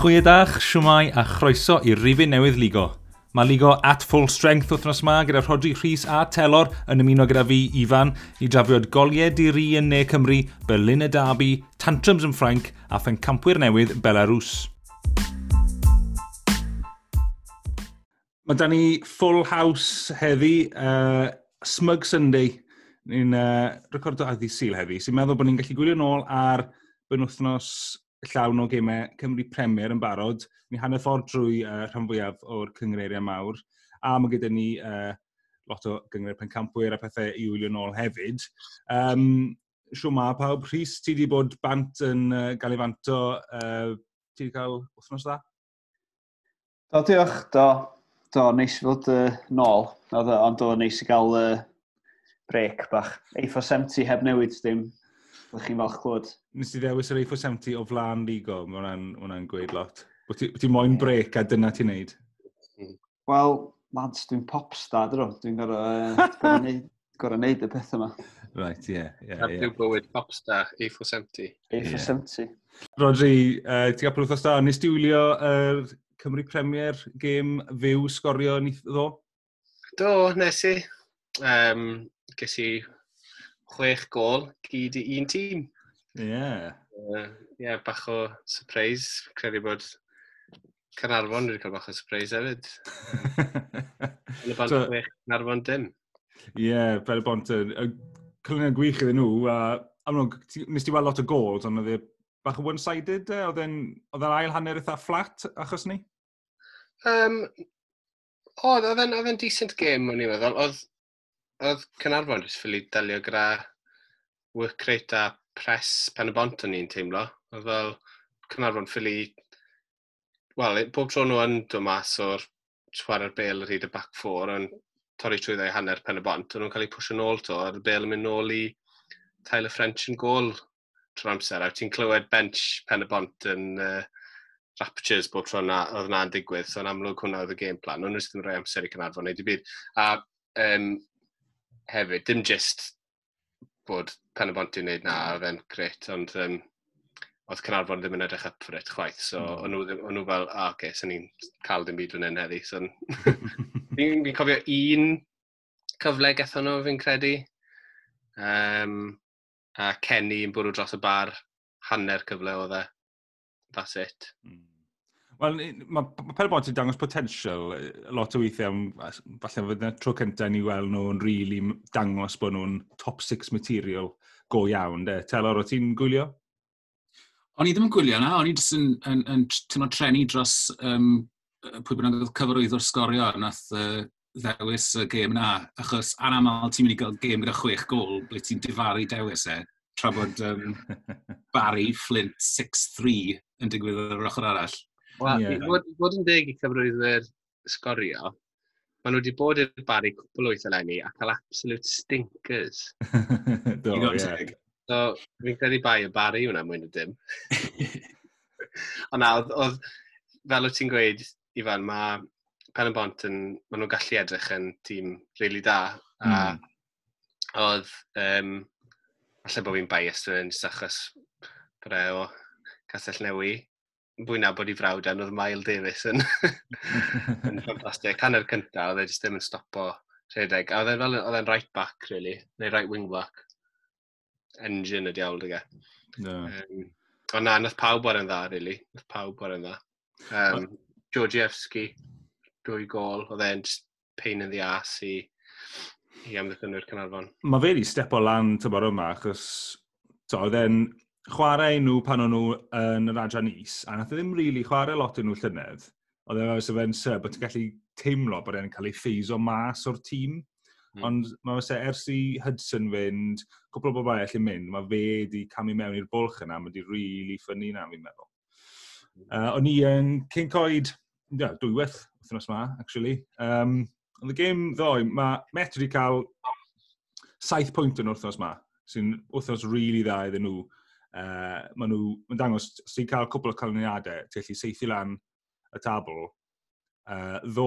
Chwedach, siwmai a chroeso i rifin newydd ligo. Mae ligo at full strength wythnos yma gyda Rodri Rhys a Telor yn ymuno gyda fi, Ifan, i drafiod goliau diri yn Ne Cymru, Berlin y Dabi, Tantrums yn Ffrainc a Ffencampwyr newydd Belarus. Mae da ni full house heddi, uh, Smug Sunday. Ni'n uh, recordo ar ddi syl heddi, sy'n meddwl bod ni'n gallu gwylio nôl ar benwthnos llawn o gemau Cymru Premier yn barod. Ni hanner ffordd drwy uh, rhan fwyaf o'r cyngreiriau mawr. A mae gyda ni uh, lot o gyngreir pencampwyr a pethau i wylio nôl hefyd. Um, Siw ma, pawb, Rhys, ti wedi bod bant yn uh, gael ei fanto. Uh, ti wedi cael wythnos dda? Do, diolch. Do, do neis i fod uh, nôl. Ond do, neis i gael uh, break bach. Eifo 70 heb newid dim. Byddwch chi'n falch clywed. Nes i ddewis yr A470 o flaen ligo, mae hwnna'n gweud lot. Wyt ti, moyn brec a dyna ti'n neud? Wel, lads, dwi'n popstar, dro. Dwi'n gorau neud, neud y peth yma. Right, ie. Yeah, yeah, yeah. Dwi'n bywyd popstar, A470. A470. Yeah. Rodri, uh, ti'n gapel wrthos da, nes ti wylio yr er Cymru Premier game fyw sgorio ni ddo? Do, nes i. Um, ges i chwech gol gyd i un tîm. Ie. Yeah. Uh, yeah, bach o surprise. Credu bod Cynarfon wedi cael bach o surprise hefyd. Yn y band so, chwech Cynarfon dim. Ie, yeah, fel y bont yn... Cylion gwych iddyn nhw, a amlwg, nes ti weld lot o gols, ond oedd e bach o one-sided, oedd e'n ail hanner eitha flat achos ni? Um, oedd, oedd e'n decent game o'n i'n meddwl. Oedd oedd Cynarfon jyst ffili delio gyda work rate a press pen y bont o'n i'n teimlo. Oedd fel Cynarfon ffili... Wel, e, bob tro nhw yn dod mas o'r chwarae'r bel ar hyd y back four yn torri trwy ddau hanner pen y bont, o'n nhw'n cael eu pwysio nôl to, a'r bel yn mynd nôl i Tyler French yn gol trwy'r amser. A ti'n clywed bench pen y bont yn uh, raptures bob tro na, oedd yna'n digwydd, so yn amlwg hwnna oedd y game plan. Ond nhw'n ddim rhoi amser i Cynarfon neud i byd. A um, hefyd, dim jyst bod pan y bont i'n neud na oedd e'n crit, ond um, oedd Cynarfon ddim yn edrych up for it chwaith, so mm. o'n nhw, ddim, o'n nhw fel, ah, okay, so ni'n cael dim byd yn hyn heddi. So, fi'n fi cofio un cyfle gatho nhw, fi'n credu. Um, a Kenny yn bwrw dros y bar, hanner cyfle oedd e. That's it. Mm. Wel, mae ma pel bod ti'n dangos potensial lot o weithiau, falle fydd yna tro cyntaf ni weld nhw'n rili really dangos bod nhw'n top six material go iawn. De. Telor, o ti'n gwylio? O'n i ddim yn gwylio na, o'n i jyst yn, yn, yn, yn trenu dros um, pwy bynnag oedd cyfarwydd o'r sgorio nath uh, ddewis y gêm na, achos anaml ti'n mynd i gael gêm gyda chwech gol ble ti'n difaru dewis e, tra bod um, Barry Flint 6-3 yn digwydd ar yr ochr arall. Wel, yeah. i fod, yn deg i cyfrwyddwyr sgorio, maen nhw wedi bod i'r bari cwpl o eleni a cael absolute stinkers. Do, ie. So, fi'n credu bai y bari hwnna mwyn o dim. Ond na, oedd, fel wyt ti'n gweud, Ifan, mae Pen y Bont yn, maen nhw'n gallu edrych yn tîm really da. A mm. oedd, um, allai bod fi'n biased yn achos bre o Castell Newi, fwy nabod i frawd yn oedd Mael Davis yn, yn ffantastig. Hanner cyntaf, oedd e jyst ddim yn stopo rhedeg. A oedd e'n fel, oedd e'n right back, really, neu right wing back. Engine y diawl, dyga. No. Um, ond na, nath pawb bod yn dda, really. Nath pawb bod yn dda. Um, Georgievski, dwy gol, oedd e'n pain in the ass i, i amddiffynwyr Cynarfon. Mae fe wedi step o lan tymor yma, achos oedd e'n chwarae nhw pan o'n nhw yn yr adran is, a nath e ddim rili really chwarae lot yn nhw llynedd, oedd e fawr fe'n syb, bod ti'n gallu teimlo bod e'n cael ei ffeiso mas o'r tîm. Mm. Ond mae fe ers i Hudson fynd, cwbl o bobl eraill yn mynd, mae fe wedi camu mewn i'r bwlch yna, mae wedi rili really ffynnu na, fi'n meddwl. Uh, o'n i yn cyn coed, yeah, dwywaith, wythnos ma, actually. Um, Ond y gêm ddoe, mae Met wedi cael saith pwynt yn wythnos ma, sy'n wythnos rili really dda iddyn nhw Uh, maen nhw, maen dangos, os ti'n cael cwbl o canlyniadau, ti'n gallu seithi lan y tabl, uh, ddo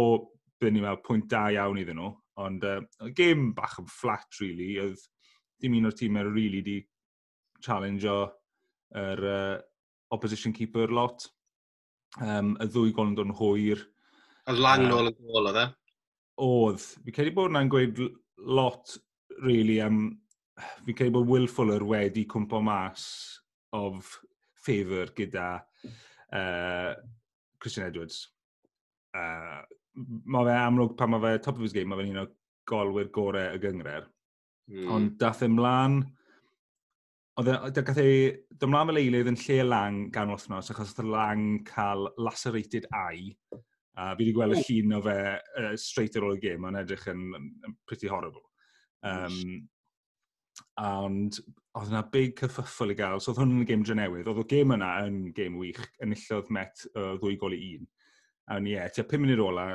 byddwn ni'n meddwl pwynt da iawn iddyn nhw, ond uh, gêm bach yn flat, really, oedd dim un o'r tîmau really di challenge yr uh, opposition keeper lot. Um, y ddwy gol yn dod yn hwyr. Oedd lang nôl yn gol, oedd e? Oedd. Fi credu bod yna'n gweud lot, really, am um, fi'n credu bod Will Fuller wedi cwmpo mas of favour gyda uh, Christian Edwards. Uh, mae fe amlwg pan mae fe top of his game, mae fe'n un o golwyr gorau y gyngred. Mm. Ond dath ymlaen, oedd e, gath ei dymlaen fel eilydd yn lle lang gan wythnos, achos oedd y lang cael lacerated eye. A fi wedi gweld y llun o fe uh, straight ar ôl y gêm, ond edrych yn, yn pretty horrible. Um, ond oedd yna big cyffyffol i gael, so oedd hwn yn y gêm drenewydd. Oedd y gêm yna yn gêm wych, enillodd Met uh, ddwy gol i un. A ni e, tua 5 munud ola,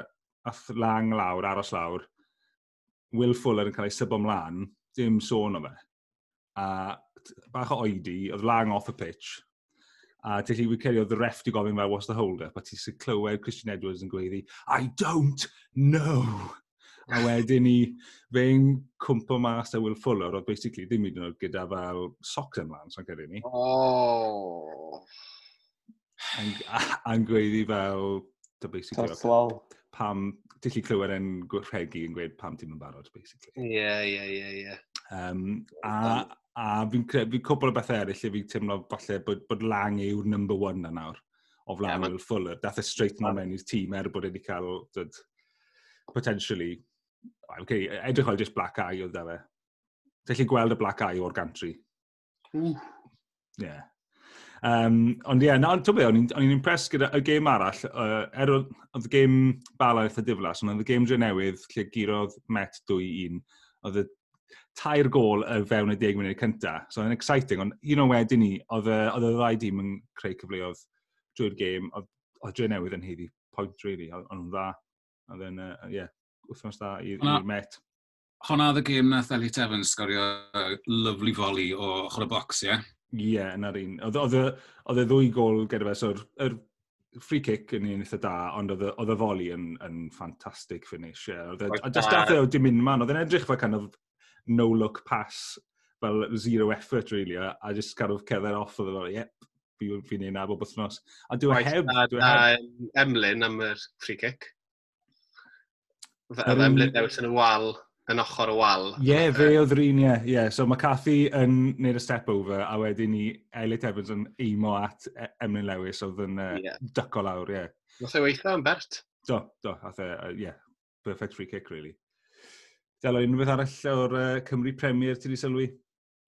ath lang lawr, aros lawr, Will Fuller yn cael ei sybo mlaen, dim sôn o fe. A bach o oedi, oedd lang off y pitch, a dillu wedi cerio oedd y ref di gofyn fel, what's the hold up? A ti'n clywed Christian Edwards yn gweiddi, I don't know! A wedyn i fe'n cwmpo mas a Will Fuller, oedd basically ddim hyd yn oed gyda fel socks ymlaen, so'n credu ni. Oh. A'n gweud i fel... Toswal. Pam, ti'n lli clywed yn gwrthegi yn gweud pam ti'n yn barod, basically. Ie, ie, ie, ie. Um, a a fi'n credu, fi'n cwbl o bethau eraill lle fi'n teimlo falle bod, bod lang yw'r number one na nawr o flaen yeah, Will Fuller. Dath e straight na mewn i'r tîm er bod wedi cael dod, potentially okay, e, edrych fel just black eye oedd fe. Felly gweld y black eye o'r gantri. Ie. Yeah. Um, ond ie, yeah, na, ti'n o'n i'n impressed gyda y gêm arall, uh, er oedd y gêm bala eitha diflas, ond oedd y gêm dre newydd lle girodd Met 2-1, oedd y tair gol y fewn y 10 munud cynta. So oedd yn exciting, ond un o'n wedyn ni, oedd y ddau dîm yn creu cyfleoedd drwy'r gêm, oedd dre newydd yn heiddi point, really, ond o'n dda. Oedd yn, ie, uh, yeah, wythnos da i'r Met. Honna oedd y gêm nath Elliot Evans sgorio uh, lovely volley o ochr y bocs, ie? Yeah? Ie, yeah, na'r un. Oedd y ddwy gol gyda fe, so'r er free kick yn un eitha da, ond oedd y foli yn, yn ffantastig finish. Yeah. Oedd e- just dath e o dim un man, oedd e'n edrych fel kind of no-look pass, fel zero effort really, a, a just kind of cedder off oedd e fel, yep, fi'n fi neud na bob wythnos. A dwi'n e heb... E Emlyn am y free kick. Fel Emlyn Dewis yn y wal, yn ochr y wal. Ie, yeah, fe oedd rin, ie. Yeah. Yeah. So mae Cathy yn neud y step over, a wedyn ni Elliot Evans yn eimo at e- Emlyn Lewis oedd yn uh, yeah. dyco lawr, ie. Yeah. Nath e weithio yn Bert? Do, do, ath e, uh, yeah, perfect free kick, really. Delo, unrhyw arall o'r uh, Cymru Premier ti wedi sylwi?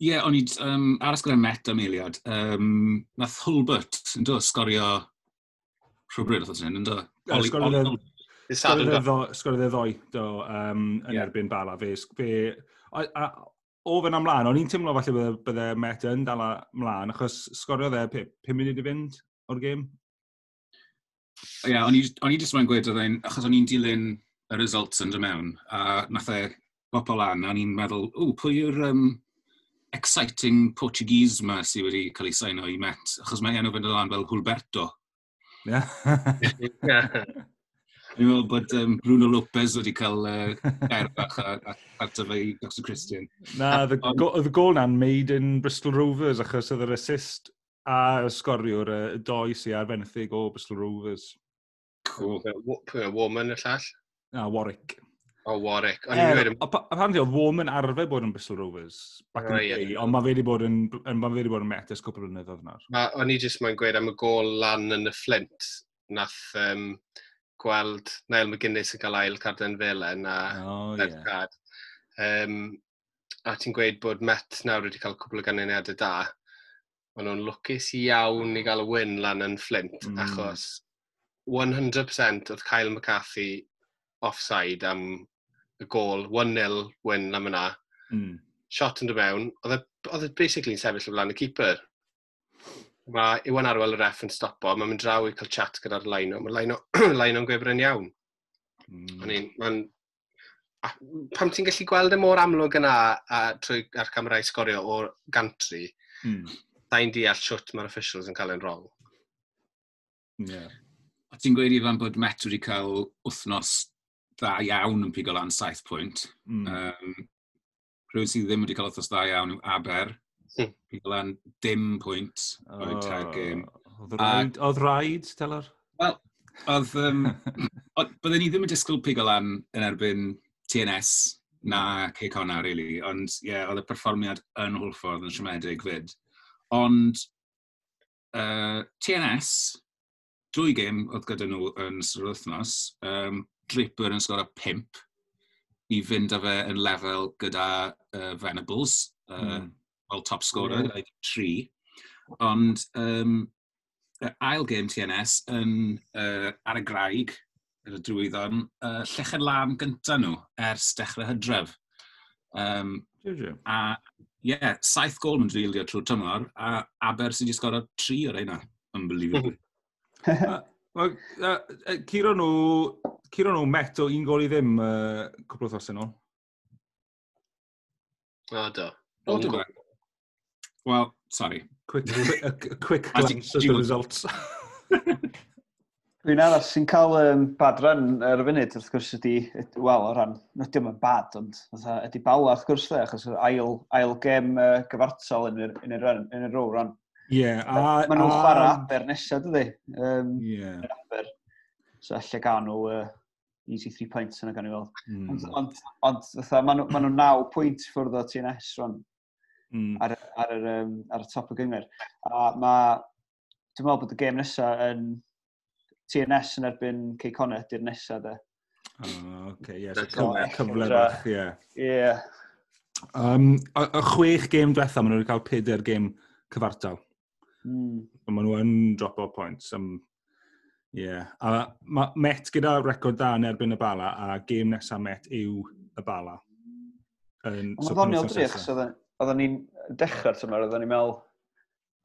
Ie, yeah, o'n i um, aros gyda Met am eiliad. Um, nath Hulbert, yn do, sgorio rhywbryd oedd hyn, yn do? Oli, Sgwrdd e ddoi, do, um, yn yeah. erbyn Bala. Fe, fe, a, a, o fe'n amlaen, o'n i'n teimlo falle bydde, bydde Met yn dal amlaen, achos sgorio dde 5 munud i fynd o'r gêm? Ie, yeah, o'n i jyst mae'n gweud oedden, achos o'n i'n dilyn y results yn dy mewn, a nath e gopo lan, a o'n i'n meddwl, o, pwy yw'r um, exciting Portuguese ma sydd wedi cael ei saino i Met, achos mae enw fynd o lan fel Hulberto. Ie. Yeah. Dwi'n meddwl bod um, Bruno Lopez wedi cael uh, erbach ar tyfa i Dr Christian. Na, oedd y gol na'n made in Bristol Rovers achos oedd yr assist a y sgoriwr y uh, doi sy'n arbennig o Bristol Rovers. Cool. Pwy Woman y llall? Na, Warwick. O, Warwick. O, er, a Apparently, oedd Woman arfer bod yn Bristol Rovers back in the day, ond mae fe wedi bod yn, ma fe wedi bod yn metas cwpl o blynyddoedd nawr. O'n i jyst mae'n gweud am y gol lan yn y Flint, nath um, gweld Niall McGuinness yn cael ail carden felen a oh, yeah. card. Um, a ti'n gweud bod Met nawr wedi cael cwbl o ganlyniadau da. Ond nhw'n lwcus iawn i gael y win lan yn Flint, mm. achos 100% oedd Kyle McCarthy offside am y gol, 1-0 win am yna. Mm. Shot yn dy mewn, oedd e, e basically'n sefyll o flaen y keeper mae Iwan Arwel y ref yn stopo, mae'n mynd draw i cael chat gyda'r Laino. Mae Laino, Laino'n gwebry'n iawn. Mm. Mae'n a pam ti'n gallu gweld y mor amlwg yna a, trwy ar camerau sgorio o'r gantri, mm. da deall siwt mae'r officials yn cael ei'n rong. Yeah. A ti'n gweud i fan bod Met wedi cael wythnos dda iawn yn pigo lan saith pwynt. Mm. Um, rhywun sydd ddim wedi cael wythnos dda iawn yw Aber, Hmm. Lan dim pwynt oedd tag game. Oh, oedd rhaid, oedd rhaid, Telor? Wel, oedd... Um, Byddwn ni ddim yn disgwyl pigo lan yn erbyn TNS na Cey really. Ond, ie, yeah, oedd y perfformiad yn hwlffordd yn siomedig fyd. Ond uh, TNS, drwy gym oedd gyda nhw yn sy'r wythnos, um, Draper yn sgora 5 i fynd â fe yn lefel gyda uh, Venables. Uh, mm fel top scorer, yeah. tri. Ond um, ail game TNS yn uh, ar y graig, yr y drwyddon, uh, llechen lam gyntaf nhw ers dechrau hydref. Um, a, ie, yeah, saith gol yn drilio trwy tymor, a Aber sydd wedi sgoro tri o'r hynna. Unbelievable. Ciro nhw, Ciro nhw met o un gol i ddim uh, cwpl o thosau nhw. O, do. O, do. Well, sorry. Quick, a, a quick glance at the results. Dwi'n aros sy'n cael um, bad run ar y funud, wrth gwrs ydy, wel, o ran, nid yw'n bad, ond ydy bala, wrth gwrs, dde, achos ail, ail gem uh, gyfartal yn yr, yn yr, run, yn yr row run. Ie, yeah, a... Maen nhw'n chwarae aber nesaf, dydy. Um, yeah. Aber. So, allai gael nhw uh, easy three points yna gan i weld. Mm. Ond, ond, ond maen nhw'n naw pwynt ffwrdd o TNS, rwan, mm. ar, ar, yr, um, ar y top o gyngor. A mae, dwi'n meddwl bod y gêm nesaf yn TNS yn erbyn Ceicone di'r nesaf, de. Oh, okay, yeah, so cyfle, cyfle bach, ie. Ie. Um, y, y chwech gêm diwethaf, maen nhw wedi cael pedair gêm cyfartal. Mm. Maen nhw yn drop o points. Um, yeah. A ma, Met gyda record da yn erbyn y bala, a gêm nesaf Met yw y bala. Yn, so, Mae'n ddoniol drych, so oedden ni'n dechrau'r tymor, oedden ni'n meddwl,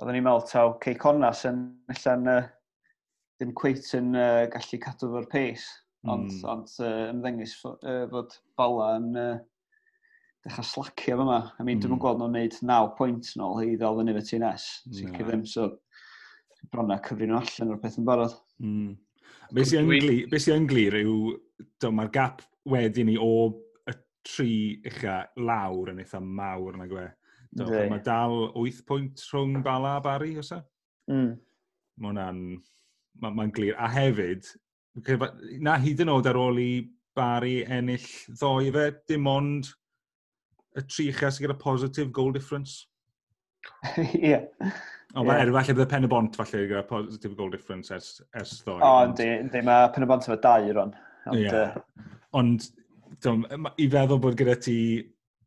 oedden ni'n meddwl taw Ceiconas yn allan uh, ddim cweith yn uh, gallu cadw fo'r pace, hmm. ond, mm. ond uh, ymddengis uh, fod Bala yn uh, dechrau slacio fyma. I mean, mm. dwi'n gweld nhw'n gwneud 9 pwynt yn ôl i ddal fyny fe TNS, sicr ddim, so bronna cyfrin nhw allan o'r peth yn barod. Mm. Be sy'n glir yw, mae'r gap wedyn ni o tri ucha lawr yn eitha mawr yna gwe. Mae dal 8 pwynt rhwng Bala a Bari, os e? Mm. Mae hwnna'n... Mae'n ma glir. A hefyd, na hyd yn oed ar ôl i Bari ennill ddoi fe, dim ond y tri ucha sy'n gyda positive goal difference. Ie. yeah. O, mae yeah. Er falle bydd y pen y bont falle gyda positive goal difference ers, ers ddoi. O, oh, ond... di, di mae pen y bont efo dau, Ron. Ond, yeah. uh... ond Dwm, I feddwl bod gyda ti,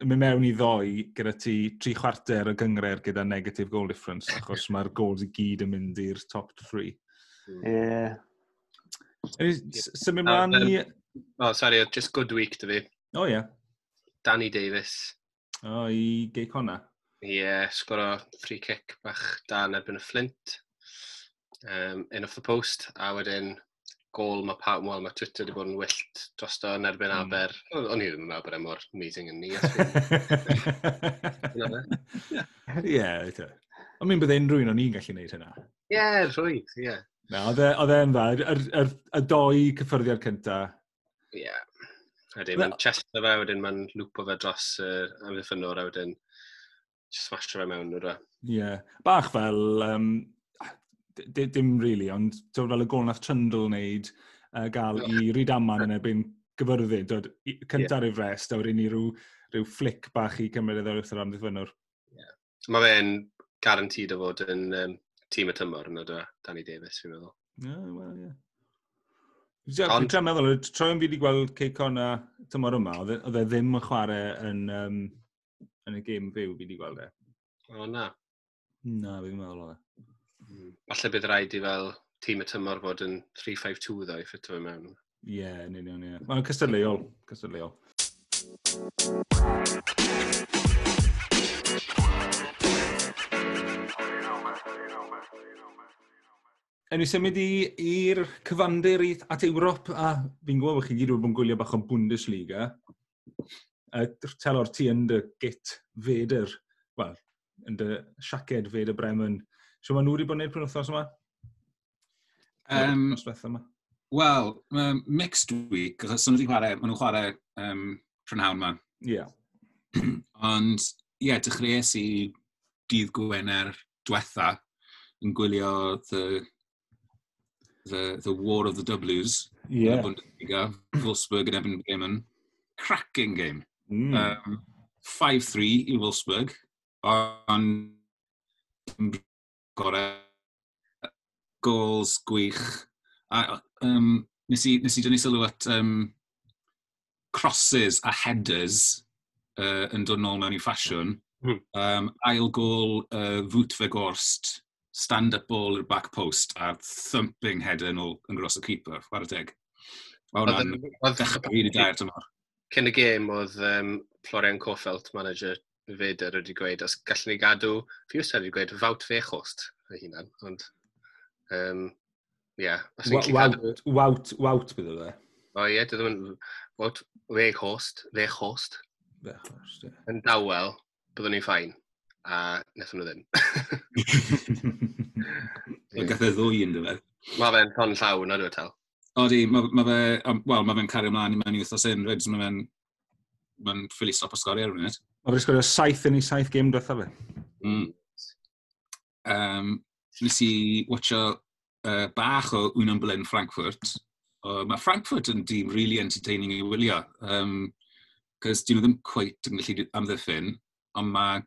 mynd mewn i ddoi, gyda ti tri chwarter o gyngred gyda negative goal difference, achos mae'r goals i gyd yn mynd i'r top 3. Ie. Yeah. Symud mlaen i... O, sorry, just good week dy fi. O, oh, ie. Yeah. Danny Davis. O, oh, i honna. Ie, yeah, sgoro free kick bach dan erbyn y Flint. Um, in off the post, a wedyn gol mae pawb, wel, mae Twitter wedi bod yn wyllt dros o yn erbyn mm. Aber. O'n i ddim yn meddwl bod e mor meeting yn ni. Ie, eto. Ond mi'n bydd unrhyw un o'n i'n gallu gwneud hynna. Ie, yeah, rwy'n, ie. Yeah. Na, e, oedd e'n dda. Y doi cyffyrddiad cynta. Ie. Yeah. Wedyn, mae'n chest o fe, wedyn mae'n lwp o fe dros yr uh, amddiffynwr, a wedyn smasho fe mewn, rwy'n. Ie. Yeah. Bach fel, um, dim really, ond dod fel y gol nath Trundle wneud, uh, gael i Rydaman yn erbyn gyfyrddid, dod cynta'r yeah. ifrest, a wedyn i rhyw, rhyw flic bach i cymryd iddo wrth yr amddiffynwr. Yeah. Mae fe'n garantid o fod yn um, tîm y tymor yn ydw, Danny Davis, fi'n meddwl. Yeah, well, yeah. Ond... Dwi'n meddwl, tro yn fi wedi gweld Ceicon a tymor yma, oedd e, e ddim yn chwarae yn, um, yn y gêm fyw fi wedi gweld e. O, na. Na, fi'n meddwl oedd e. Mm. Falle bydd rhaid i fel tîm y tymor fod yn 3-5-2 ddo i ffitio fe mewn. Ie, yeah, yn union, ie. Mae'n cystadleuol, cystadleuol. Yn i symud i'r cyfandir at Ewrop, a fi'n gwybod bod chi gyd wedi bod yn gwylio bach o'n Bundesliga, a telo'r ti yn dy git Feder, wel, yn dy siaced Feder Bremen, So mae nhw wedi bod yn gwneud pwy'n yma? Um, yma? Wel, um, mixed week, achos nhw wedi chwarae, maen nhw'n chwarae um, prynhawn yma. Ie. Yeah. Ond, ie, yeah, dechreuais i dydd Gwener diwetha yn gwylio the, the, the War of the W's. Ie. Yeah. Bundesliga, Wolfsburg yn ebyn Bremen. Cracking game. Mm. Um, 5-3 i Wolfsburg, ond gorau. Gols gwych. A, um, nes, i, nes i dynnu sylw at um, crosses a headers uh, yn dod nôl mewn i ffasiwn. Mm. Um, ail gol uh, Fwtfe Gorst, stand-up ball i'r back post a thumping header nôl yn gros y keeper, chwarae deg. Oedd hwnna'n dechrau rili dair tymor. Cyn y gêm oedd um, Florian Coffelt, manager Feder wedi gweud, os gallwn ni gadw, Fiwster wedi gweud, fawt fe chost, y hunan, ond, um, ie. Yeah, wawt, wawt, wawt bydd o fe? O ie, dwi ddim yn, wawt fe chost, fe chost. Fe chost, ie. Yn dawel, byddwn ni'n ffain, a nethon nhw ddim. Ond gath e ddwy yn dyfa. Mae fe'n ton llawn, na dwi'n e, tal. Odi, mae ma fe, wel, mae fe'n cario ymlaen i mewn i wythnos un, rhaid, mae fe'n mae'n ffili stop o sgori ar y funud. Mae wedi sgorio saith yn ei saith gêm diwetha fe. Mm. Um, nes i watcho uh, bach o Unan Blen Frankfurt. Uh, mae Frankfurt yn dîm really entertaining i wylio. Um, Cos dyn nhw ddim cweit yn gallu amddiffyn, ond mae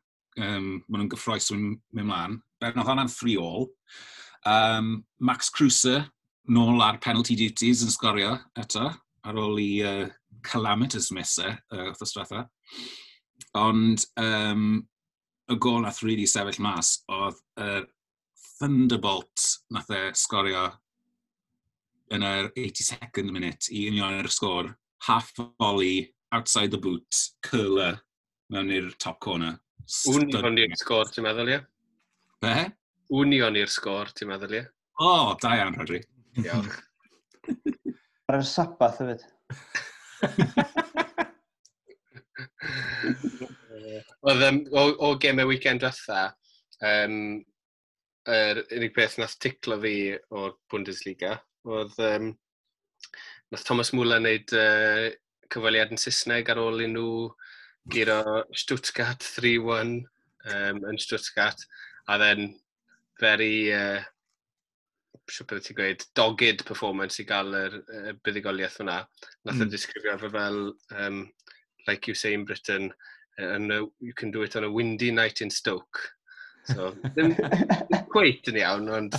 um, ma nhw'n gyffroes yn mynd mlaen. Bern oedd hwnna'n 3-all. Um, Max Cruiser, nôl ar penalty duties yn sgorio eto, ar ôl i uh, calamitous mesau uh, wrth diwetha. Ond um, y gol nath really sefyll mas oedd uh, Thunderbolt nath e sgorio yn yr 82nd minute i union yr sgôr. Half volley, outside the boot, curler mewn i'r top corner. Union i'r sgôr, ti'n meddwl, ie? Be? Union i'r sgôr, ti'n meddwl, ie? O, oh, da iawn, Rodri. Diolch. Ar yr sabath hefyd. Oedd um, o, o gemau weekend diwetha, um, yr er, unig beth nath ticlo fi o'r Bundesliga, oedd um, nath Thomas Muller wneud uh, cyfaliad yn Saesneg ar ôl i nhw giro Stuttgart 3-1 um, yn Stuttgart, a then very uh, siw beth ti'n gweud, dogid performance i gael yr, uh, buddigoliaeth hwnna. Nath mm. disgrifio fe fel, um, like you say in Britain, and uh, you can do it on a windy night in Stoke. So, ddim cweit yn iawn, ond...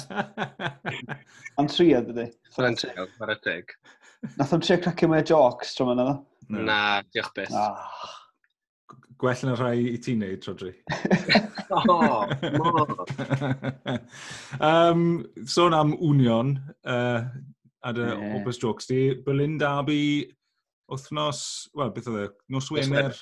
Ond trio, dydy. Mae'n trio, ar y teg. Nath o'n trio cracio mwy o jocs tro yna, Na, diolch beth. Ah. Gwell na rhai i ti'n neud, Rodri. oh, um, sôn am union, uh, ar y yeah. Opus Jokes di, Berlin Derby, wythnos, wel, beth oedd e, nos Wener,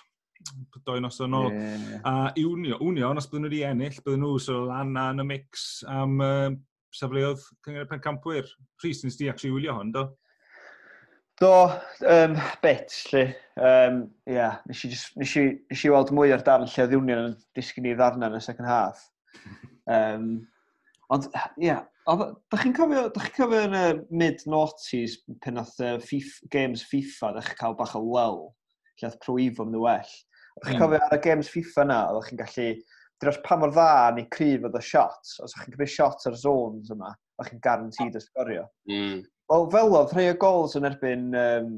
doi nos yn ôl. Yeah. A union, union, os bydden nhw wedi ennill, bydden nhw so lan yn y mix am uh, safleoedd cyngor y pencampwyr. Rhys, nes di actually wylio hon, do? Do, um, bet, lle. Um, yeah, nes, i just, nes, i, nes i weld mwy ar darn lle ddiwnion yn disgyn i ddarna yn y second half. Um, ond, ie, yeah, Da chi'n cofio, da chi'n cofio yn y mid-noughties pen oedd uh, FIFA, games FIFA da chi'n cael bach o lull, lle oedd prwifo mynd y well. Da chi'n mm. cofio ar y games FIFA na, oedd chi'n gallu dros pa mor dda neu cryf oedd y shots, os chi'n cymryd shots ar zones yma, oedd chi'n garantid y sgorio. Mm. Wel, fel oedd rhai o gols yn erbyn um,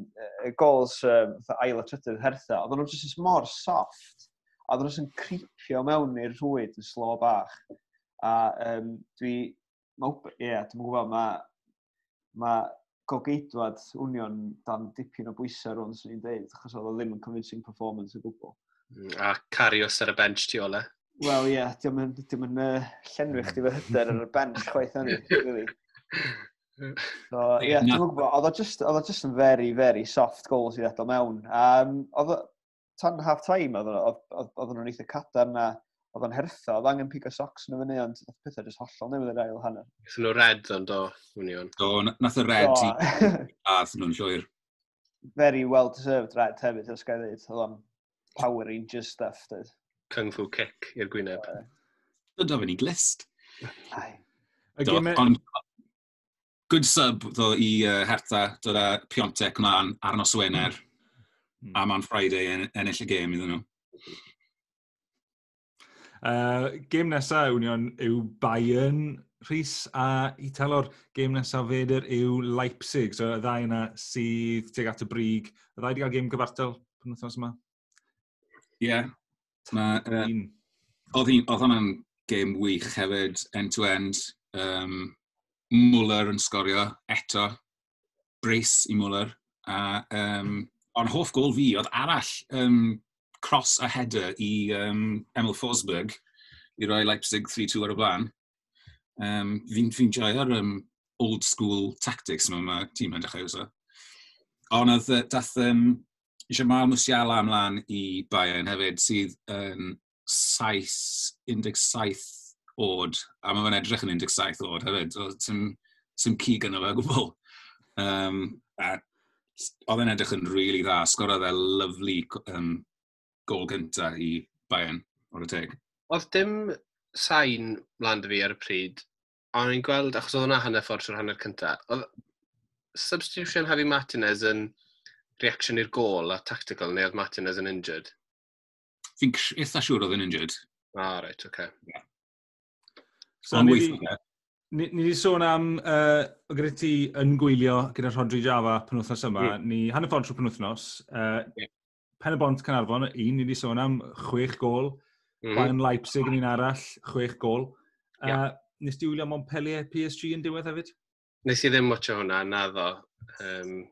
gols um, ail a trydydd hertha, oedd nhw'n jyst mor soft. A oedden nhw yn creepio mewn i'r rhwyd yn slo bach. A um, dwi... Ie, yeah, dwi'n gwybod, mae ma gogeidwad union dan dipyn o bwysau rhwng sy'n ni'n deud, achos oedd o ddim yn convincing performance o gwbl. Mm, a Carios ar y bench ti ola. E? Wel ie, yeah, diolch yn, diolch yn uh, llenwi chdi fy hyder ar y bench chwaith hynny, really. So, ie, yeah, dwi'n gwybod, oedd o just, oedd o just yn very, very soft goals i ddechrau mewn. Um, oedd o, tan half-time, oedd oedd nhw'n eitha cadar na, oedd o'n hertha, oedd angen pigo socks yn y fyny, ond oedd pethau jyst hollol newydd yr ail hanner. Gathen nhw red ond o, wnion. Do, nath y red i, a ddyn nhw'n llwyr. Very well-deserved red hefyd, os gael ddeud, oedd o'n Power Rangers stuff, dweud. Kung Fu kick i'r gwyneb. Dydw o'n i glist. Ai. Ond good sub ddo i uh, Hertha, dod â Piontec mlaen ar nos Wener, mm. a ma'n Friday en, ennill y gêm iddyn nhw. Uh, gêm nesaf union yw Bayern, Rhys, a i talor gêm nesaf feder yw Leipzig. So y ddau yna sydd tuag at y brig. Y ddau wedi cael gêm gyfartal pan wythnos yma? Ie. Yeah. Oedd hwnna'n gêm wych hefyd, end-to-end. -end. Um, Muller yn sgorio eto, brace i Muller. A, um, ond hoff gol fi oedd arall um, cross a header i um, Emil Forsberg i roi Leipzig 3-2 ar y blaen. Um, fi'n fi joio'r um, old school tactics yma mae tîm yn dechrau wso. Ond oedd dath um, Jamal Musiala ymlaen i Bayern hefyd sydd yn um, 17 oed, a mae fe'n edrych yn 17 oed hefyd, so sy'n cu gyda fe gwbl. Um, a oedd e'n edrych yn rili really dda, sgorodd e lyflu um, gol gynta i Bayern o'r y teg. Oedd dim sain mlaen dy fi ar y pryd, ond i'n gweld, achos oedd hwnna hanner ffordd o'r hanner cynta, oedd substitution Javi Martinez yn reaction i'r gol a tactical, neu oedd Martinez yn injured? Fi'n eitha siŵr oedd yn injured. Ah, reit, oce. okay. Yeah. So, Ond weithiau. Ni wedi sôn am, uh, gyda ti yn gwylio gyda Rodri Java penwthnos yma, mm. ni hanner ffordd trwy penwthnos. Uh, yeah. Pen y bont Canarfon, un, ni wedi sôn am chwech gol. Mm. Bayern Leipzig yn un arall, chwech gol. Uh, yeah. Nes ti wylio Montpellier PSG yn diwedd hefyd? Nes i ddim watcho hwnna, na ddo. Um,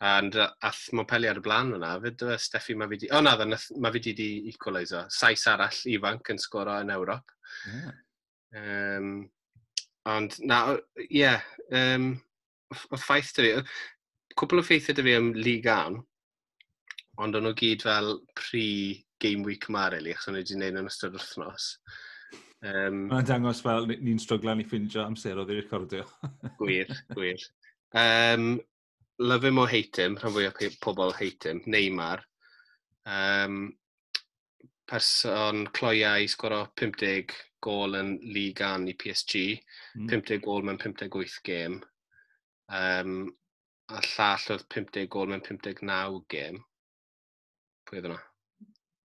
And ath Montpellier ar y blaen hwnna, fyd uh, e? Steffi di... O oh, na, dda, Mavidi di equaliser. Sais arall ifanc yn sgoro yn Ewrop. Yeah. Um, ond, na, ie, yeah, um, o ffaith dy fi, cwbl o ffeithiau dy fi am Liga Ligan, ond o'n nhw gyd fel pre-game week yma, really, achos o'n nhw wedi gwneud yn ystod wrthnos. Um, Mae'n dangos fel ni'n stroglan i ffindio amser oedd i'r recordio. gwir, gwir. Um, love him o hate him, rhan fwy o pobl hate him, Neymar. Um, person cloiau sgoro 50 gol yn Liga an i PSG, mm. 50 gol mewn 58 gêm, um, a llall oedd 50 gol mewn 59 gêm. Pwy oedd yna?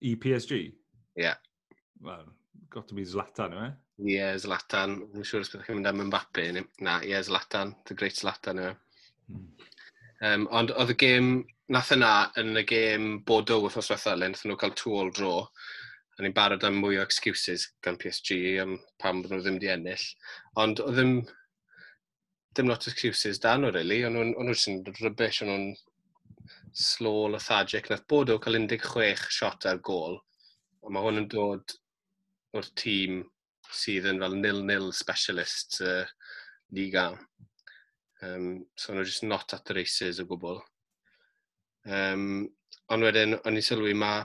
I PSG? Ie. Yeah. Well, got to be Zlatan, yw e? Ie, yeah, Zlatan. Yn siŵr os byddwch chi'n mynd am Mbappe, na, ie, yeah, Zlatan. The great Zlatan, yw e? Mm. Um, ond oedd y gêm nath yna yn y gêm Bordeaux wrthos diwethaf, le nath nhw cael two-all draw. A ni'n barod am mwy o excuses gan PSG am pam bod nhw ddim di ennill. Ond oedd ddim, ddim lot o excuses dan nhw, really. Ond nhw'n rhywbeth yn rybys, ond nhw'n slow, lethargic. Nath Bordeaux cael 16 shot ar gol. Ond mae hwn yn dod o'r tîm sydd yn fel nil-nil specialist uh, liga. Um, so nhw'n just not at the races o gwbl. Um, ond wedyn, o'n i'n sylwi mae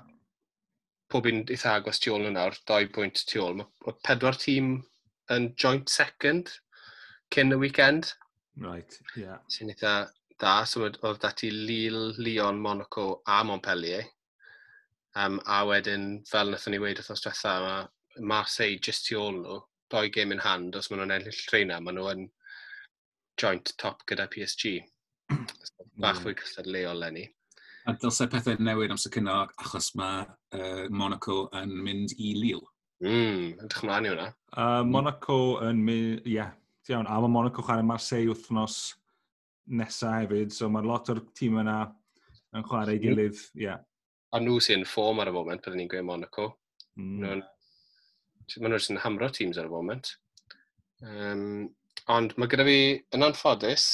pob un eitha agos tu ôl nhw nawr, doi pwynt tu ôl. Mae pedwar tîm yn joint second cyn y weekend. Right, yeah. Sy'n eitha da. So, oedd dati Lille, Lyon, Monaco a Montpellier. Um, a wedyn, fel wnaethon ni wedi wrthnos diwetha, mae Marseille just tu ôl nhw, doi game in hand, os maen nhw'n ennill treina, maen nhw yn joint top gyda PSG. so, bach fwy cystadleol lenni. A dylse pethau newid amser cynnar achos mae uh, Monaco yn mynd i Lille. Mm, edrych mlaen i hwnna. Uh, Monaco yn mynd, ie, yeah, iawn. A mae Monaco chwarae Marseille wythnos nesaf hefyd, so mae lot o'r tîm yna yn chwarae i gilydd, ie. Yeah. A nhw sy'n ffom ar y foment, byddwn ni'n gweud Monaco. Mm. Mae nhw'n sy'n hamro teams ar y foment. Um, ond mae gyda fi, yn anffodus,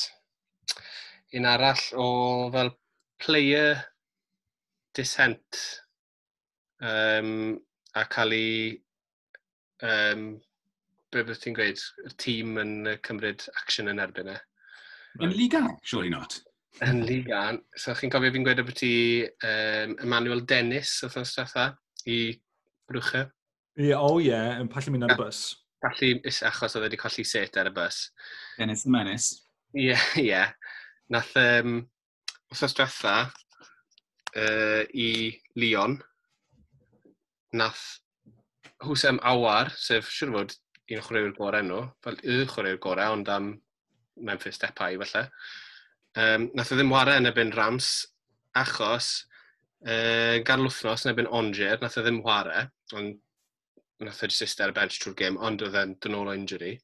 un arall o fel player dissent um, a cael ei, um, be beth ti'n gweud, y tîm yn cymryd action yn erbyn e. Yn Liga, surely not. Yn Liga. So chi'n cofio fi'n gweud beth i um, Emmanuel Dennis o thnos diwetha i Brwchau. Ie, yeah, o oh ie, yeah. yn pallu mynd ar y bus. Pallu, achos oedd wedi colli set ar y bus. Dennis the Menace. Ie, yeah, ie. Yeah. Nath, um, wrthos diwetha uh, i Leon, nath Hwsem Awar, sef siwr fod un chwaraewyr gorau nhw, fel y chwaraewyr gorau, ond am Memphis Depay felly. um, nath o ddim wario yn ebyn Rams achos uh, gan lwthnos yn ebyn Onger, nath o ddim wario, ond nath e o'r sister bench trwy'r gym, ond oedd e'n dynol o injury.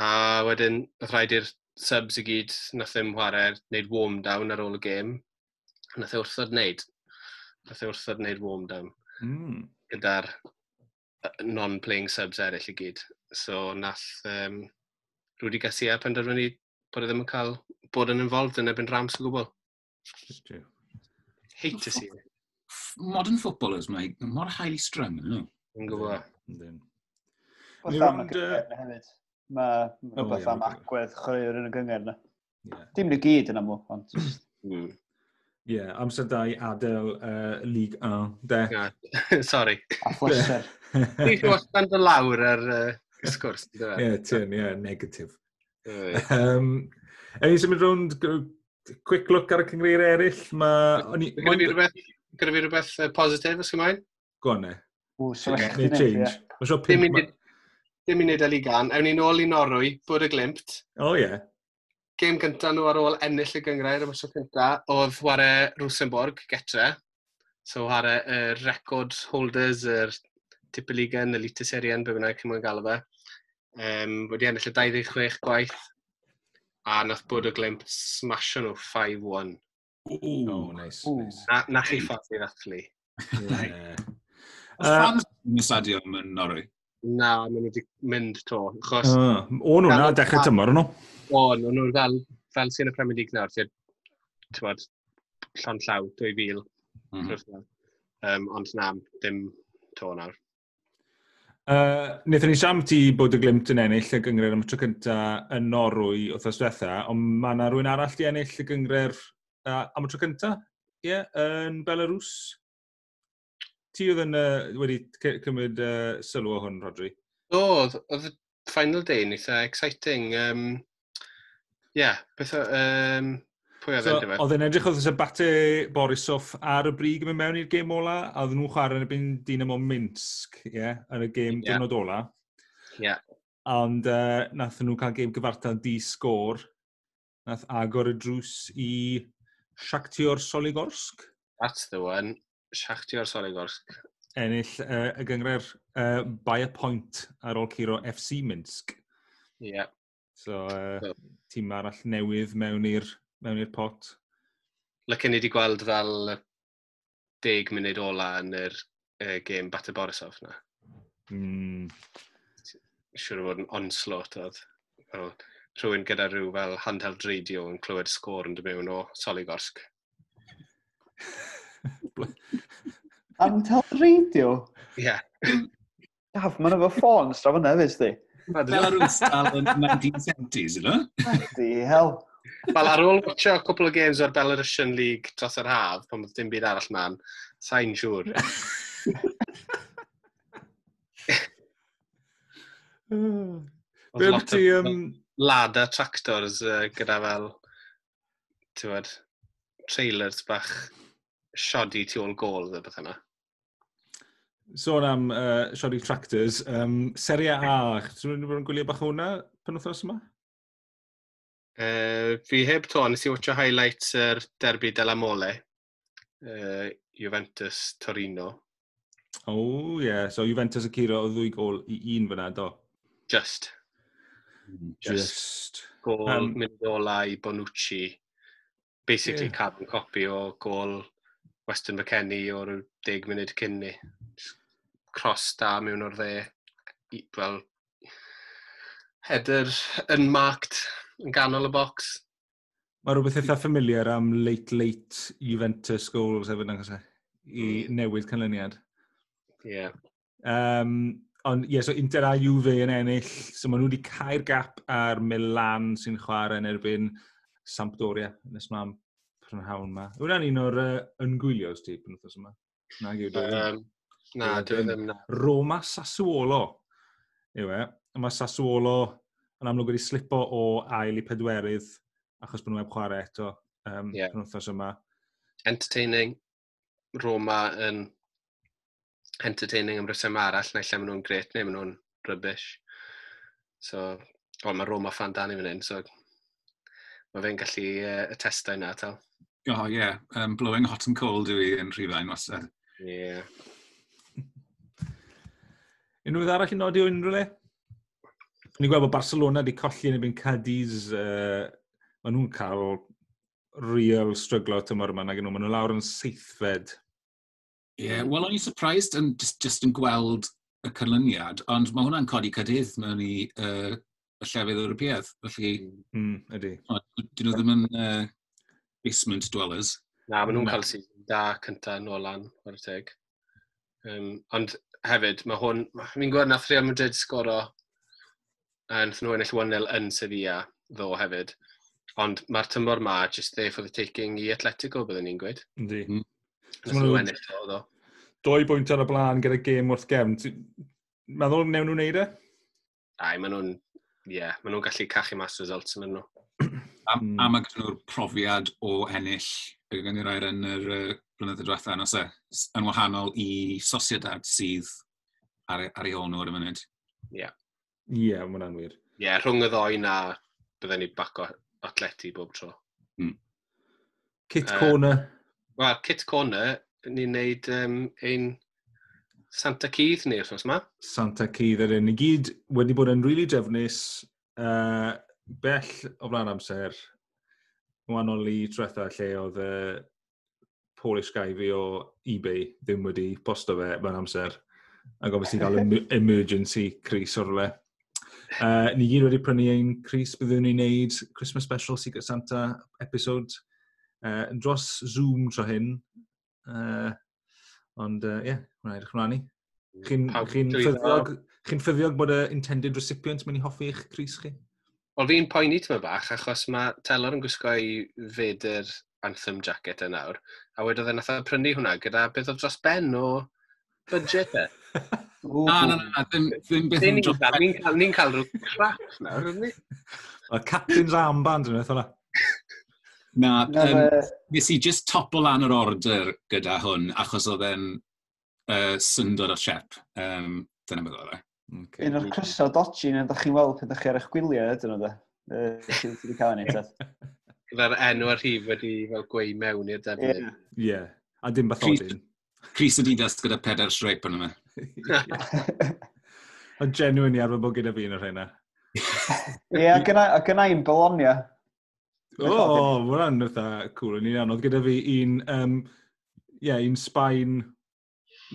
A wedyn, oedd rhaid i'r subs i gyd nath ddim chwarae, wneud warm-down ar ôl y gêm. Nath e wrthod wneud. Nath e wrthod wneud warm-down. Mm. Gyda'r non-playing subs eraill i gyd. So nath um, Rudy Garcia penderfynu bod e ddim yn cael bod yn involved yn ebyn Rams o gwbl. Hate to see. it. Modern footballers, mae mor highly strung, yn nhw. Yn gwybod. Ond hefyd. Mae rhywbeth am agwedd chwaraewr yn y gyngor yna. Yeah. Dim nhw gyd yn amlwg, ond... Ie, amser da i adael uh, League 1, de. Sorry. A phlyser. Ni'n wastad yn lawr ar uh, sgwrs. Ie, yeah, ti'n, ie, negatif. um, Ewn ni symud rownd, quick look ar y cyngreir eraill. Mae... Gyda fi rhywbeth, gyda fi rhywbeth positif, ysgymlaen? Go on, ne. Ww, sylwch chi. Neu change. Mae sio pimp ddim i wneud eli gan. Ewn ni nôl i Norwy, bod y glimt. O, oh, ie. Yeah. Gêm gyntaf nhw ar ôl ennill y gyngrair y mysio cyntaf, oedd ware Rosenborg, getre. So, ware y uh, record holders, yr er Tipiligan, Elite Serien, be bynnag chi'n mwyn o fe. Um, wedi ennill y 26 gwaith, a nath bod y glimp smasho nhw 5-1. Oh, nice, nice. Na, na chi ffordd i ddathlu. Os fans yn y stadiwm yn Norwy? Na, maen nhw wedi mynd to. Chos, Ah, o nhw na, dechrau tymor nhw. O, nhw nhw fel, fel sy'n y Premier League nawr, ti'n bod llon llaw, 2000. Mm -hmm. um, ond na, dim to nawr. Uh, Nethon ni siam ti bod y glimt yn ennill y gyngred am y tro cynta yn Norwy wrthos diwetha, ond mae yna rhywun arall di ennill y gyngred uh, am y tro cynta, ie, yeah, yn Belarus? ti oedd yn uh, wedi cymryd uh, sylw o hwn, Rodri? O, oh, oedd y final day yn eitha exciting. Um, yeah, beth o... Um, pwy oedd e, so, Oedd yn edrych oedd y bate Borisov ar y brig yn mynd mewn i'r gêm ola, a oedd nhw'n chwarae yn y ebyn Dynamo Minsk, ie, yeah, yn y gêm yeah. dynod ola. Yeah. Ond uh, nath nhw cael gêm gyfartal di sgôr, nath agor y drws i Shakhtar Soligorsk. That's the one siachtio'r sori gorsk. Ennill uh, y gyngre'r uh, by a point ar ôl curo FC Minsk. Ie. Yeah. So, uh, so, tîm arall newydd mewn i'r mewn i'r pot. Lycyn ni wedi gweld fel 10 munud ola yn yr uh, gêm Bata Borisov na. Mm. Siwr o fod yn onslaught oedd. Oh, rhywun gyda rhyw fel handheld radio yn clywed sgôr yn dy mewn o Soligorsk. Am tel radio? Ie. Yeah. Daf, mae'n efo ffôn straf yna hefyd, di. Fel ar ôl stal yn 1970s, yno? Di, hel. Wel, ar ôl watcho cwpl o games o'r Belarusian League dros yr haf, pan oedd dim byd arall man, sa'n siŵr. Be am ti... Um... Lada tractors uh, gyda fel, ti'n trailers bach siodi tu ôl gol dde beth yna? Sôn so, am uh, siodi tractors, um, Serie A, ti'n i'n bod yn gwylio bach hwnna pan wythnos yma? Uh, fi heb to, nes i watcha highlights yr derby derby Della Mole, uh, Juventus Torino. O, oh, ie, yeah. so Juventus y Ciro o ddwy gol i un fyna, do? Just. Just. Just. Gol um, mynd ola i Bonucci. Basically, yeah. carbon copy o gol Weston McKennie o'r ryw 10 munud cyn ni. Cross da mewn o'r dde. I, wel, header unmarked yn ganol y box. Mae rhywbeth eitha familiar am late, late Juventus goals hefyd yn gysau e? i hmm. newid canlyniad. Ie. Yeah. Um, ond ie, yeah, so Inter a Juve yn ennill, so maen nhw wedi cael gap ar Milan sy'n chwarae yn erbyn Sampdoria, nes mam crynhawn ma. Yw'n un o'r uh, yngwylios ti pan wrthnos yma? Na, yw um, na, dwi ddim na. Roma Sassuolo yw e. Mae Sassuolo yn amlwg wedi slipo o ail i pedwerydd achos bod nhw heb chwarae eto um, yeah. pan wrthnos yma. Entertaining. Roma yn entertaining am rysem arall, neu lle maen nhw'n gret neu maen nhw'n rubbish. So, o, mae Roma fan dan i fan hyn, so mae fe'n gallu uh, y testau yna tal. Oh, yeah. Um, blowing hot and cold yw i yn Rhifain wastad. Uh. Yeah. Unrhyw arall yn nodi o unrhyw le? Ni'n gweld bod Barcelona wedi colli yn ebyn Cadiz. Uh, maen nhw'n cael real stryglo tymor yma nag nhw. Maen nhw lawr yn seithfed. Ie, yeah, wel, o'n i'n surprised yn just, just yn gweld y canlyniad, ond mae hwnna'n codi cadydd mewn i uh, y llefydd Ewropeaidd. Felly, mm, ydy. Dyn nhw ddim yn uh, basement dwellers. Na, maen nhw'n cael season da cynta yn olan, o'r teg. Um, ond hefyd, mae hwn, fi'n gwybod nath Real Madrid sgoro yn nhw ennill 1-0 yn Sevilla ddo hefyd. Ond mae'r tymor ma just there for the taking i Atletico, byddwn ni'n gweud. Yndi. Mm. Nath nhw ennill o, ddo. Doi bwynt ar y blaen gyda gêm wrth gefn. Meddwl newn nhw'n neud e? Ai, maen nhw'n, ie, yeah, maen nhw'n gallu cachu mas results yn nhw. A, mm. a mae gyda nhw'r profiad o ennill y gyngorau'r yn yr uh, blynyddoedd diwetha, nos e, yn wahanol i Sociedad sydd ar, e, ar ei ôl nhw ar y munud. Ie. Yeah. Ie, yeah, mae'n hwnna'n wir. Ie, yeah, rhwng y ddoi na bydden ni bac o atleti bob tro. Mm. Kit uh, Corner. Wel, Kit Corner, ni'n neud um, ein Santa Keith ni os yma. Santa Keith yr un. Ni gyd wedi bod yn rili really drefnus. Uh, bell o flaen amser, yn wahanol i trwetha lle oedd y uh, Polish guy fi o eBay ddim wedi posto fe mewn amser, ac obviously gael emergency Cris o'r le. Uh, ni gyd wedi prynu ein Cris byddwn ni'n neud Christmas Special Secret Santa episode uh, dros Zoom tro hyn. Uh, ond, ie, uh, yeah, mae'n edrych mlaen ni. Chi'n chi ffyddiog, chi ffyddiog bod y intended recipient mynd i hoffi eich Cris chi? Wel fi'n poeni tyma bach, achos mae Telor yn gwisgo i fedr anthem jacket yn nawr, a wedodd e natha prynu hwnna gyda beth oedd dros ben o budget e. Na, na, na, ddim, ddim beth yn dros ben. Ni'n cael, ni cael rhyw crap nawr, ydyn ni? O, Captain's Armband yn eithaf. Na, um, nes i just topo lan yr order gyda hwn, achos oedd e'n uh, syndod o siep. Um, dyna beth oedd e. Okay. Un o'r cryso dodgy na ydych chi'n weld pan ydych chi ar eich gwyliau ydyn nhw, da. Sydd wedi cael ei wneud. Fyddai'r enw ar hif wedi fel gwei mewn i'r defnydd. Ie, yeah. a dim bathodyn. Cris y didas gyda pedair streip yn yma. Ond genuine i arfer bod gyda fi yn yr hynna. Ie, yeah, a gyna i'n Bologna. O, oh, mae'n fatha cool yn un anodd. Gyda fi un, um, yeah, un Sbaen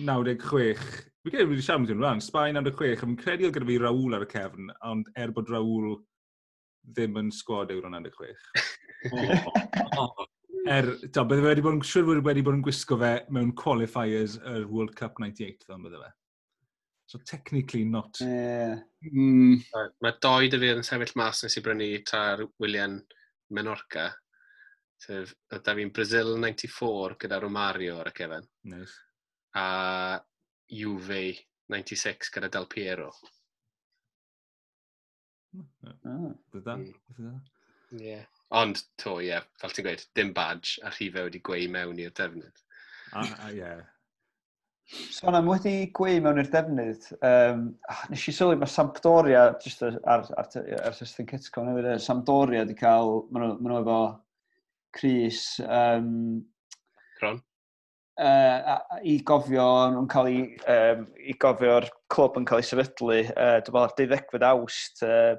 96 Fi credu wedi siarad yn rhan. Sbaen am y chwech, yn credu oedd gyda fi Raul ar y cefn, ond er bod Raul ddim yn sgwad yw'r ond 16. oh, oh. Er, da, bydde fe wedi bod yn siwr bod wedi bod yn gwisgo fe mewn qualifiers yr World Cup 98, fel bydde fe. So technically not. Yeah. Mm. Mae doi dy fi yn sefyll mas nes i brynu ta'r William Menorca. Sef, da fi'n Brazil 94 gyda Romario ar y cefen. Nice. A Juve 96 gyda Del Piero. Hmm. Ah. Hmm. Ie. Ond, to, ie, yeah, fel ti'n gweud, dim badge a chi fe wedi gweu mewn i'r defnydd. A, a ie. So, am wedi gweu mewn i'r defnydd, um, nes i sylwi mae Sampdoria, just ar, ar, ar ar testyn Cytco, e, Sampdoria wedi cael, maen nhw efo Cris... Um, Cron? uh, i gofio, nhw'n cael ei, um, i gofio'r clwb yn cael ei sefydlu, uh, dwi'n meddwl, 12 awst uh,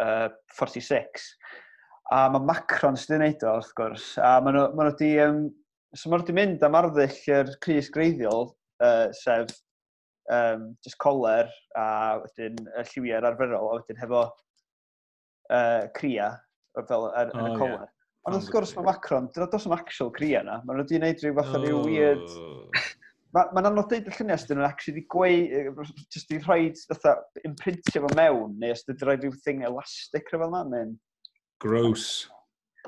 uh, 46. A mae Macron sydd wedi gwneud o, wrth gwrs. A maen nhw, ma wedi, um, so maen nhw wedi mynd am arddull yr Cris Greiddiol, uh, sef um, just coler a wedyn y lliwiau'r arferol, a wedyn hefo uh, cria fel yn oh, y coler. Yeah. Ond wrth gwrs mae Macron, dyna dos am actual cria yna. maen nhw wedi gwneud rhyw fath o rhyw weird... Mae'n ma anodd dweud y lluniau os dyn nhw'n actually gweu, Just i rhoi fatha imprintio fo mewn, neu os dyn nhw'n rhoi rhyw thing elastic rhyfel na, mae'n... Gross.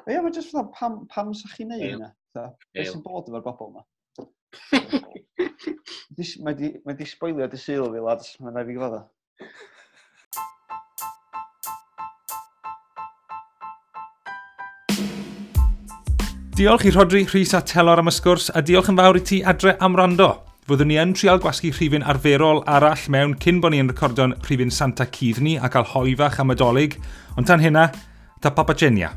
Ie, yeah, mae'n jyst fatha pam, pam sa'ch chi'n neud yna? Beth sy'n bod efo'r bobl yma? mae di, mae di sboilio dy syl fi, lads, mae'n rhaid i gyfadda. Diolch i Rodri Rhys a Telor am y sgwrs a diolch yn fawr i ti adre am rando. Fyddwn ni yn trial gwasgu rhifin arferol arall mewn cyn bod ni'n recordo'n rhifin Santa Cyddni a cael hoifach am y dolyg, ond tan hynna, ta papagenia.